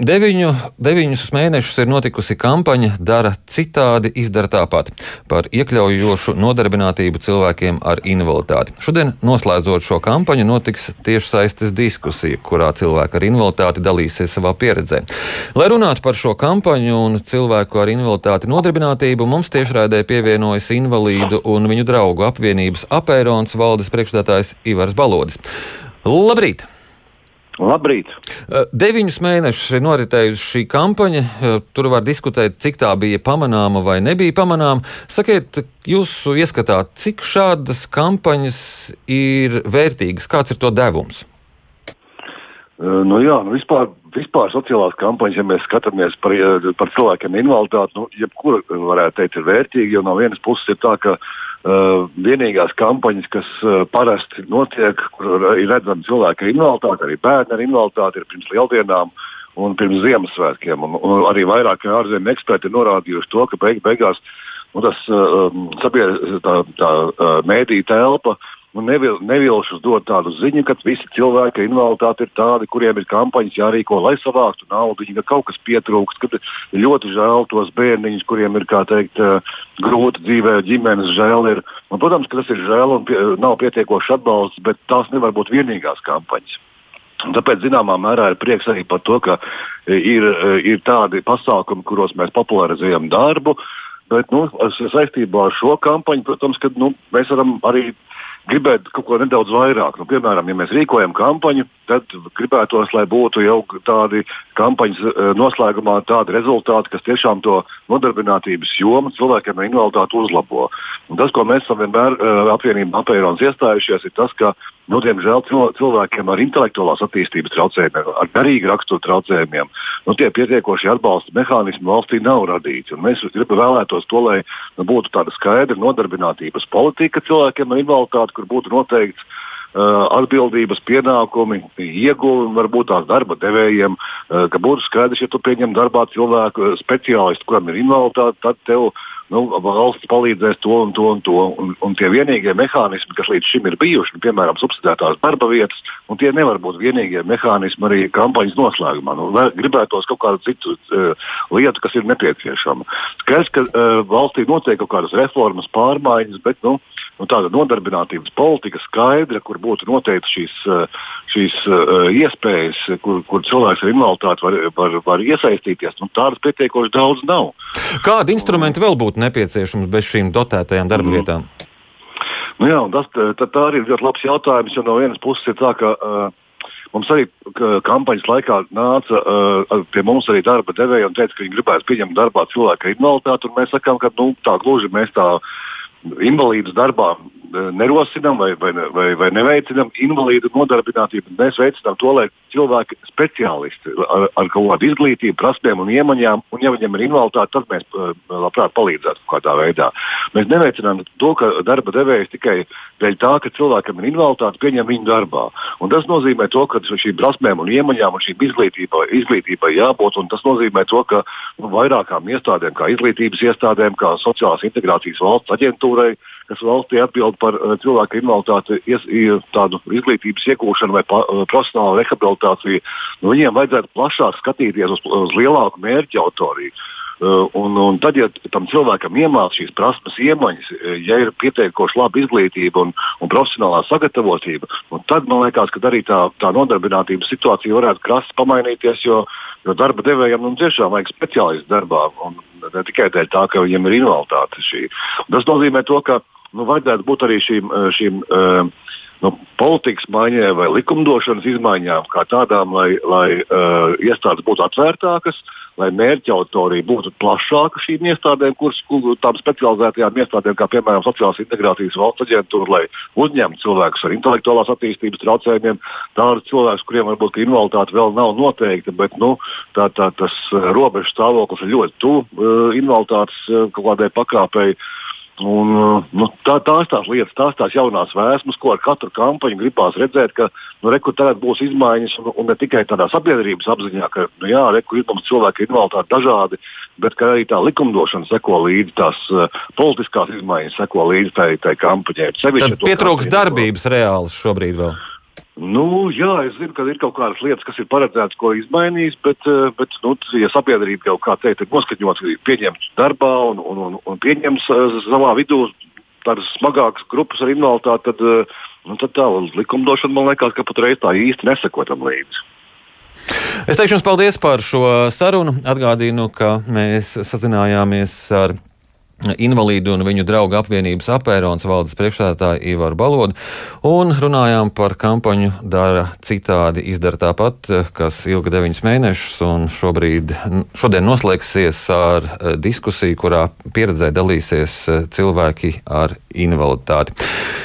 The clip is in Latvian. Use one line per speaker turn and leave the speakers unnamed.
Deviņu, deviņus mēnešus ir notikusi kampaņa Dara citādi, izdara tāpat par iekļaujošu nodarbinātību cilvēkiem ar invaliditāti. Šodien, noslēdzot šo kampaņu, notiks tiešsaistes diskusija, kurā cilvēki ar invaliditāti dalīsies savā pieredzē. Lai runātu par šo kampaņu un cilvēku ar invaliditāti nodarbinātību, mums tiešraidē pievienojas invalīdu un viņu draugu apvienības apērons valdes priekšstādātājs Ivars Balodis. Labrīt!
Labrīt!
Eh, deviņus mēnešus ir noritējusi šī kampaņa. Eh, tur var diskutēt, cik tā bija pamanāma vai nebija pamanāma. Sakiet, jūsu ieskatā, cik šādas kampaņas ir vērtīgas, kāds ir to devums?
Uh, nu jā, nu vispār, vispār sociālās kampaņas, ja mēs skatāmies par, par cilvēkiem invaliditāti, nu, jebkura varētu teikt, ir vērtīga. Jo no vienas puses ir tā, ka Uh, vienīgās kampaņas, kas uh, parasti notiek, kur ir redzami cilvēki ar invaliditāti, arī bērni ar invaliditāti, ir pirms lieldienām un pirms Ziemassvētkiem. Un, un arī vairāk ārzemju eksperti ir norādījuši to, ka beig, beigās nu, tas uh, sabiedrības tā, tā uh, mēdī telpa uh, nu, nevil, nevilšus dot tādu ziņu, ka visi cilvēki ar invaliditāti ir tādi, kuriem ir kampaņas jārīko, lai savāktu naudu, ka kaut kas pietrūkst, ka ļoti žēl tos bērniņus, kuriem ir teikt, eh, grūti dzīvē, ģimenes žēl. Ir. Un, protams, ka tas ir žēl un pie, nav pietiekošs atbalsts, bet tās nevar būt vienīgās kampaņas. Un tāpēc, zināmā mērā, ir prieks arī par to, ka ir, ir tādi pasākumi, kuros mēs popularizējam darbu. Bet nu, saistībā ar šo kampaņu, protams, ka, nu, mēs varam arī gribētu kaut ko nedaudz vairāk. Nu, piemēram, ja mēs rīkojam kampaņu, tad gribētos, lai būtu jau tādi kampaņas eh, noslēgumā tādi rezultāti, kas tiešām to nodarbinātības jomu cilvēkiem ar invaliditāti uzlabo. Un tas, ko mēs esam vienmēr uh, apvienībā apēronas iestājušies, ir tas, ka Nu, diemžēl cilvēkiem ar intelektuālās attīstības traucējumiem, ar garīgu raksturu traucējumiem, nu, tie pietiekoši atbalsta mehānismi valstī nav radīti. Un mēs gribam vēlētos to, lai nu, būtu tāda skaidra nodarbinātības politika cilvēkiem ar invaliditāti, kur būtu noteikts uh, atbildības, pienākumi, ieguvumi varbūt tās darba devējiem, uh, ka būtu skaidrs, ja tu pieņem darbā cilvēku speciālistu, kuram ir invaliditāte, tad tev nu, valsts palīdzēs to un to un to. Un, un tie vienīgie mehānismi, kas līdz šim ir bijuši, nu, piemēram, subsidētās darba vietas, un tie nevar būt vienīgie mehānismi arī kampaņas noslēgumā. Nu, gribētos kaut kādu citu uh, lietu, kas ir nepieciešama. Skaidrs, ka uh, valstī notiek kaut kādas reformas, pārmaiņas, bet nu, nu, tāda nodarbinātības politika skaidra, kur būtu noteikti šīs, uh, šīs uh, iespējas, kur, kur cilvēks ar invaliditāti var, var, var iesaistīties, nu, tādas pietiekoši daudz nav.
Kādi instrumenti vēl būtu nepieciešams bez šīm dotētajām darba mm. vietām?
Nu jā, tas, tā, tā arī ir ļoti labs jautājums, jo no vienas puses ir tā, ka uh, Mums arī kampaņas laikā nāca uh, pie mums arī darba devēja un teica, ka viņi gribētu pieņemt darbā cilvēku ar invaliditāti. Mēs sakām, ka nu, tā gluži mēs tā invalīdus darbā nerosinām vai, vai, vai, vai neveicinām invalīdu nodarbinātību. Mēs veicinām to, lai cilvēki speciālisti ar, ar kaut kādu izglītību, prasmēm un iemaņām, un ja viņiem ir invaliditāte, tad mēs eh, labprāt palīdzētu kaut kādā veidā. Mēs neveicinām to, ka darba devējs tikai dēļ tā, ka cilvēkam ir invaliditāte, pieņem viņu darbā. Un tas nozīmē to, ka šīm prasmēm un iemaņām un šīm izglītībai, izglītībai jābūt, un tas nozīmē to, ka nu, vairākām iestādēm, kā izglītības iestādēm, kā sociālās integrācijas valsts aģentūrai, kas valstī atbild par uh, cilvēku invaliditāti, ies, tādu izglītības iegūšanu vai pa, uh, profesionālu rehabilitāciju, nu, viņiem vajadzētu plašāk skatīties uz, uz lielāku mērķu autoriju. Uh, un, un tad, ja tam cilvēkam iemācās šīs prasmes, iemaņas, ja ir pietiekoši laba izglītība un, un profesionālā sagatavotība, tad man liekas, ka arī tā, tā nodarbinātības situācija varētu krasi pamainīties, jo, jo darba devējiem nu, tiešām vajag speciālistu darbā. Un, ne tikai dēļ tā, ka viņiem ir invaliditāte. Un tas nozīmē to, ka nu, vajadzētu būt arī šīm, eh, šīm uh, nu, politikas maiņai vai likumdošanas izmaiņām, kā tādām, lai, lai uh, iestādes būtu atvērtākas, lai mērķa autorija būtu plašāka šīm iestādēm, kuras tām specializētajām iestādēm, kā piemēram Sociālās integrācijas valsts aģentūra, lai uzņemtu cilvēkus ar intelektuālās attīstības traucējumiem, tādus cilvēkus, kuriem varbūt invaliditāte vēl nav noteikta, bet nu, tā, tā, tas robežu stāvoklis ir ļoti tuvu uh, invaliditātes uh, kaut kādai pakāpei. Un, uh, nu, tā, tās tās lietas, tās tās jaunās vēsmas, ko ar katru kampaņu gribās redzēt, ka nu, tagad būs izmaiņas, un, un ne tikai tādā sabiedrības apziņā, ka nu, jā, rekur ir mums cilvēki invaliditāti dažādi, bet arī tā likumdošana seko līdzi, tās uh, politiskās izmaiņas seko līdzi tai, tai kampaņai.
Pietrūks darbības reāls šobrīd vēl.
Nu, jā, es zinu, ka ir kaut kādas lietas, kas ir paredzētas, ko izmainīs, bet, eh, bet nu, ja sabiedrība kaut kā teikt, ir noskaņots, pieņemts darbā un, un, un, un pieņems eh, savā vidū tādas smagākas grupas ar invaliditāti, tad, eh, nu, tad tā likumdošana man liekas, ka pat reiz tā īsti nesakotam līdzi.
Es teikšu jums paldies par šo sarunu. Atgādīju, ka mēs sazinājāmies ar Invalīdu un viņu draugu apvienības apērons valdes priekšsēdētāju Ivaru Balodu un runājām par kampaņu Dara citādi, izdara tāpat, kas ilga deviņus mēnešus un šobrīd, šodien noslēgsies ar eh, diskusiju, kurā pieredzē dalīsies eh, cilvēki ar invaliditāti.